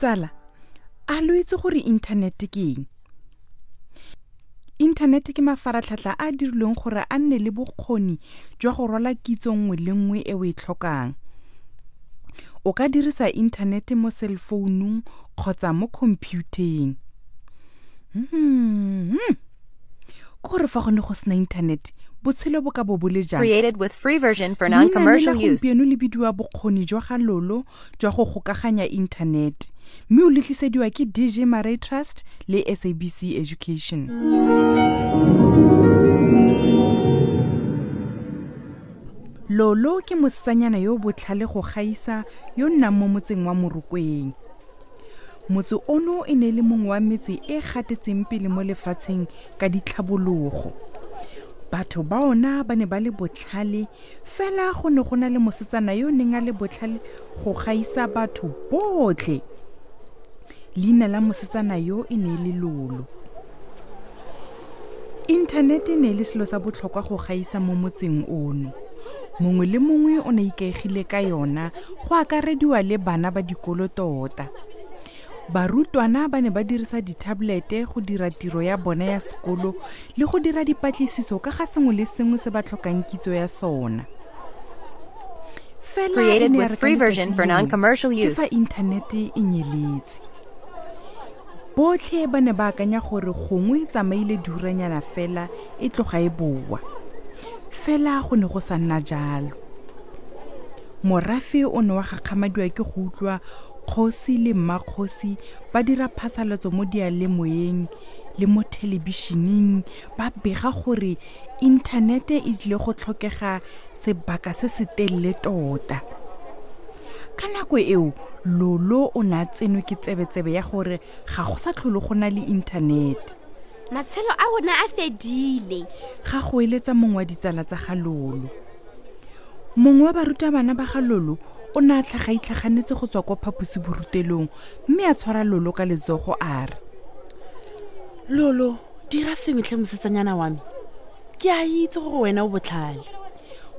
Ditsala a lo itse gore inthanete ke eng? Inthanete ke mafaratlhatlha a a dirilweng gore a nne le bokgoni jwa go rwala kitso nngwe le nngwe e o e tlhokang. O ka dirisa inthanete mo cellfounung kgotsa mo khomphutheng hmm. Ke gore fa go ne go sena inthanete botshelo bo ka bo bo le jang? Created with free version for non-commercial use. gompieno le bidiwa bokgoni jwa ga lolo jwa go gokaganya inthanete mme o letlisediwa ke dj maray trust le sabc education. Lolo ke mosetsanyana yo botlhale go gaisa yo nnang mo motseng wa morokweng motse ono e ne e le mongwe wa metse e gatetseng pele mo lefatsheng ka ditlhabologo. Batho ba ona ba ne ba le botlhale fela go ne go na le mosetsana yo o neng a le botlhale go gaisa batho botlhe. Leina la mosetsana yo e ne e le lolo. Inthanete e ne e le selo sa botlhokwa go gaisa mo motseng ono. Mongwe le mongwe o ne ikaegile ka yona go akarediwa le bana ba dikolo tota barutwana ba ne ba dirisa ditabolete go dira tiro ya bona ya sekolo le go dira dipatlisiso ka ga sengwe le sengwe se ba tlhokang kitso ya sona. E Created ya with free version for non-commercial use. fa inthanete e nyeletse. Botlhe ba ne ba akanya gore gongwe e tsamaile diuranyana fela e tloga e boa. Fela go ne go sa nna jalo. Morafe o ne wa gakgamadiwa ke go utlwa kgosi le mmakgosi ba dira phasalatso mo dialemoyeng le mo thelebišeneng. Ba bega gore inthanete e tlile go tlhokega sebaka se se telele tota. Ka nako eo lolo o ne a tsenwe ke tsebetsebe ya gore ga go sa tlhole go na le inthanete matshelo a bona a fedile. Ga go eletsa mongwe wa ditsala tsa ga lolo mongwe wa barutabana ba ga lolo o ne a tlhaga itlhaganetse go tswa kwa phaposiborutelong mme a tshwara lolo ka letsogo a re lolo dira sengwe tlhe mosetsanyana wa me. Ke a itse gore wena o botlhale.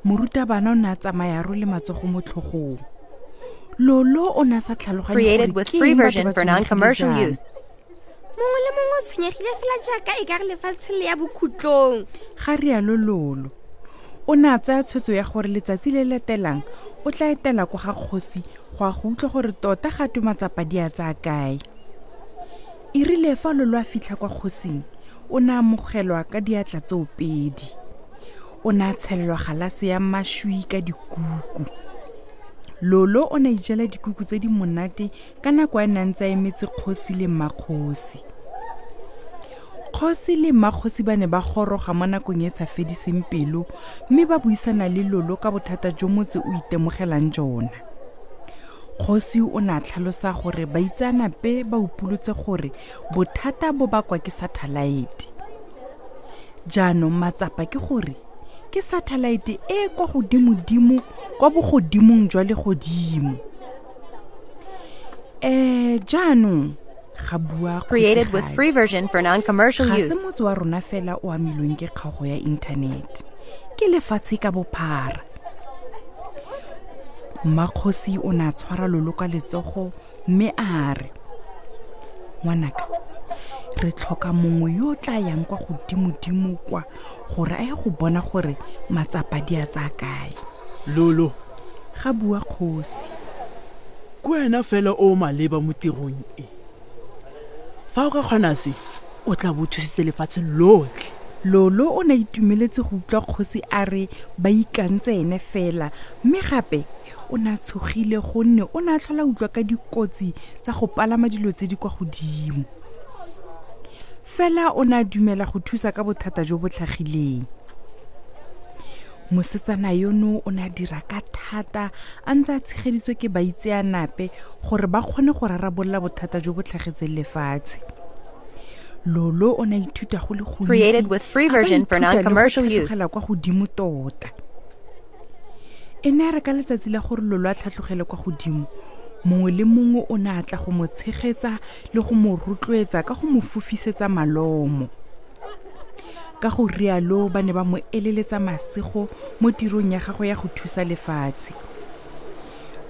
Morutabana o ne a tsamaya ro le matsogo mo tlhogong lolo o ne a sa tlhaloganye Created with free version for non-commercial use. mongwe le mongwe o tshwenyegile fela jaaka e ka re lefatshe le ya bokhutlong. Ga rialo lolo o ne a tsaya tshwetso ya gore letsatsi le latelang o tla etela kwa ga kgosi go a go utlwa gore tota gato matsapa di a tsaya kae. E rile fa lolo a fitlha kwa kgosing o ne amogelwa ka diatla tseopedi o ne a tshelelwa galase ya mašwi ka dikuku. Lolo o ne a ijela dikuku tse di monate ka nako a ne a ntse a emetse kgosi le mmakgosi kgosi le mmakgosi ba ne ba goroga mo nakong e sa fediseng pelo mme ba buisana le lolo ka bothata jo motse o itemogelang jona. Kgosi o ne a tlhalosa gore baitsanape ba upolotse gore bothata bo bakwa ke satellite. Jaanong matsapa ke gore ke satellite e kwa godimo-dimo kwa bogodimong jwa legodimo. Um jaanong Created with free version for non-commercial ga se use. motse wa rona fela o amilweng ke kgaogo ya inthanete. Ke lefatshe ka bophara. Mmakgosi o ne a tshwara lolo ka letsogo mme a re ngwanaka re tlhoka mongwe yo o tla yang kwa godimo-dimo kwa gore a ye go bona gore matsapa di a tsaya kae. Lolo. Ga bua kgosi. Ke wena fela o o maleba mo tirong e fa o ka kgona se o tla bo thusitse lefatshe lotlhe. Lolo o ne itumeletse go utlwa kgosi a re ba ikantse ene fela mme gape o ne a tshogile gonne o ne a tlhola utlwa ka dikotsi tsa go palama dilo tse di kwa godimo. Fela o ne a dumela go thusa ka bothata jo bo tlhagileng mosetsana yono o ne a dira ka thata a ntse a tshegeditswe ke baitseanape gore ba kgone go rarabolola bothata jo bo tlhagetseng lefatshe. Lolo o ne a ithuta go le gontsi, Created with free version for ithuta le go non-commercial use. kwa godimo tota. E ne a re ka letsatsi la gore lolo a kwa godimo mongwe le mongwe o ne a tla go mo tshegetsa le go mo rotloetsa ka go mo fofisetsa malomo ka go rialo ba ne ba mo eleletsa masego mo tirong ya gagwe ya go thusa lefatshe.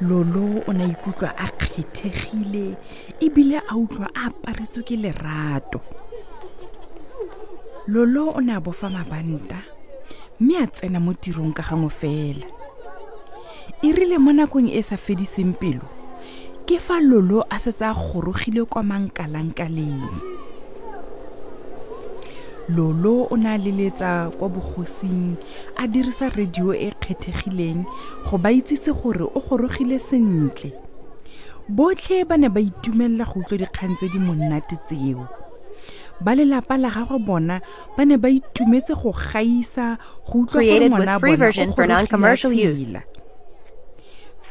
Lolo o ne a ikutlwa a kgethegile ebile a utlwa a aparetswe ke lerato. Lolo o ne a bofa mabanta mme a tsena mo tirong ka gangwe fela. E rile mo nakong e sa fediseng pelo ke fa lolo a setse a gorogile kwa mankalankaleng lolo o ne a leletsa kwa bogosing a dirisa radio e kgethegileng go ba itsise gore o gorogile sentle. Botlhe ba ne ba itumelela go utlwa dikgang tse di monate tseo. Ba lelapa la gagwe bona ba ne ba itumetse go gaisa go utlwa gore ngwana bona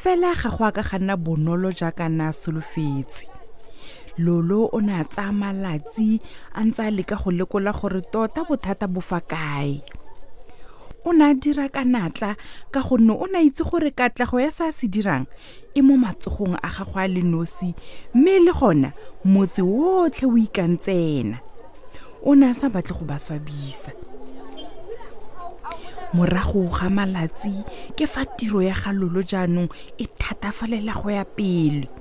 fela ga go a ka ga nna bonolo jaaka na solofetse lolo o ne a tsaya malatsi a ntse a leka go lekola gore tota bothata bo fa kae. O ne a dira ka natla ka gonne o ne a itse gore katlego ya se a se dirang e mo matsogong a gagwe a le nosi mme le gona motse wotlhe o ikantsena. O ne a sa batle go ba swabisa. Morago ga malatsi ke fa tiro ya ga lolo jaanong e thatafalela go ya pele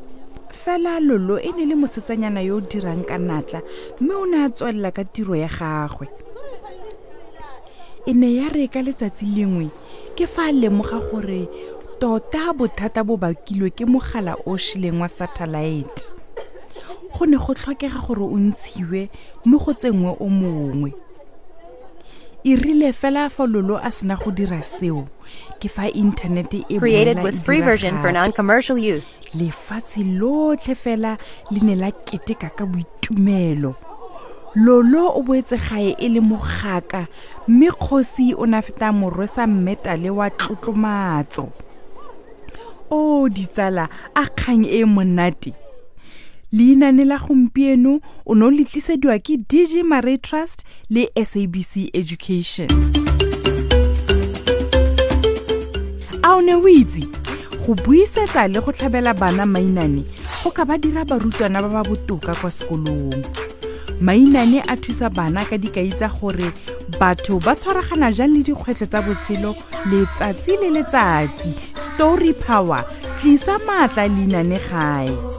fela lolo e ne le mosetsanyana yo o dirang ka natla mme o ne a tswelela ka tiro ya gagwe. E ne ya re ka letsatsi lengwe ke fa a lemoga gore tota bothata bo bakilwe ke mogala o šileng wa satellite. Go ne go tlhokega gore o ntshiwe mme go tsenngwe o mongwe e rile fela fa lolo a sena go dira seo. Ke fa inthanete e e lefatshe lotlhe fela le ne la keteka ka boitumelo. Lolo o boetse gae e le mogaka mme kgosi o na feta morwesa mmetale wa tlotlomatso. O ditsala a kgang e monate leinane la gompieno o ne o le tlisediwa ke dg maray trust le sabc education. A o ne o itse go buisetsa le go tlhabela bana mainane go ka ba dira barutwana ba ba botoka kwa sekolong. Mainane a thusa bana ka dikai tsa gore batho ba tshwaragana jang le dikgwetlho tsa botshelo letsatsi le letsatsi. Story power tlisa maatla leinane gae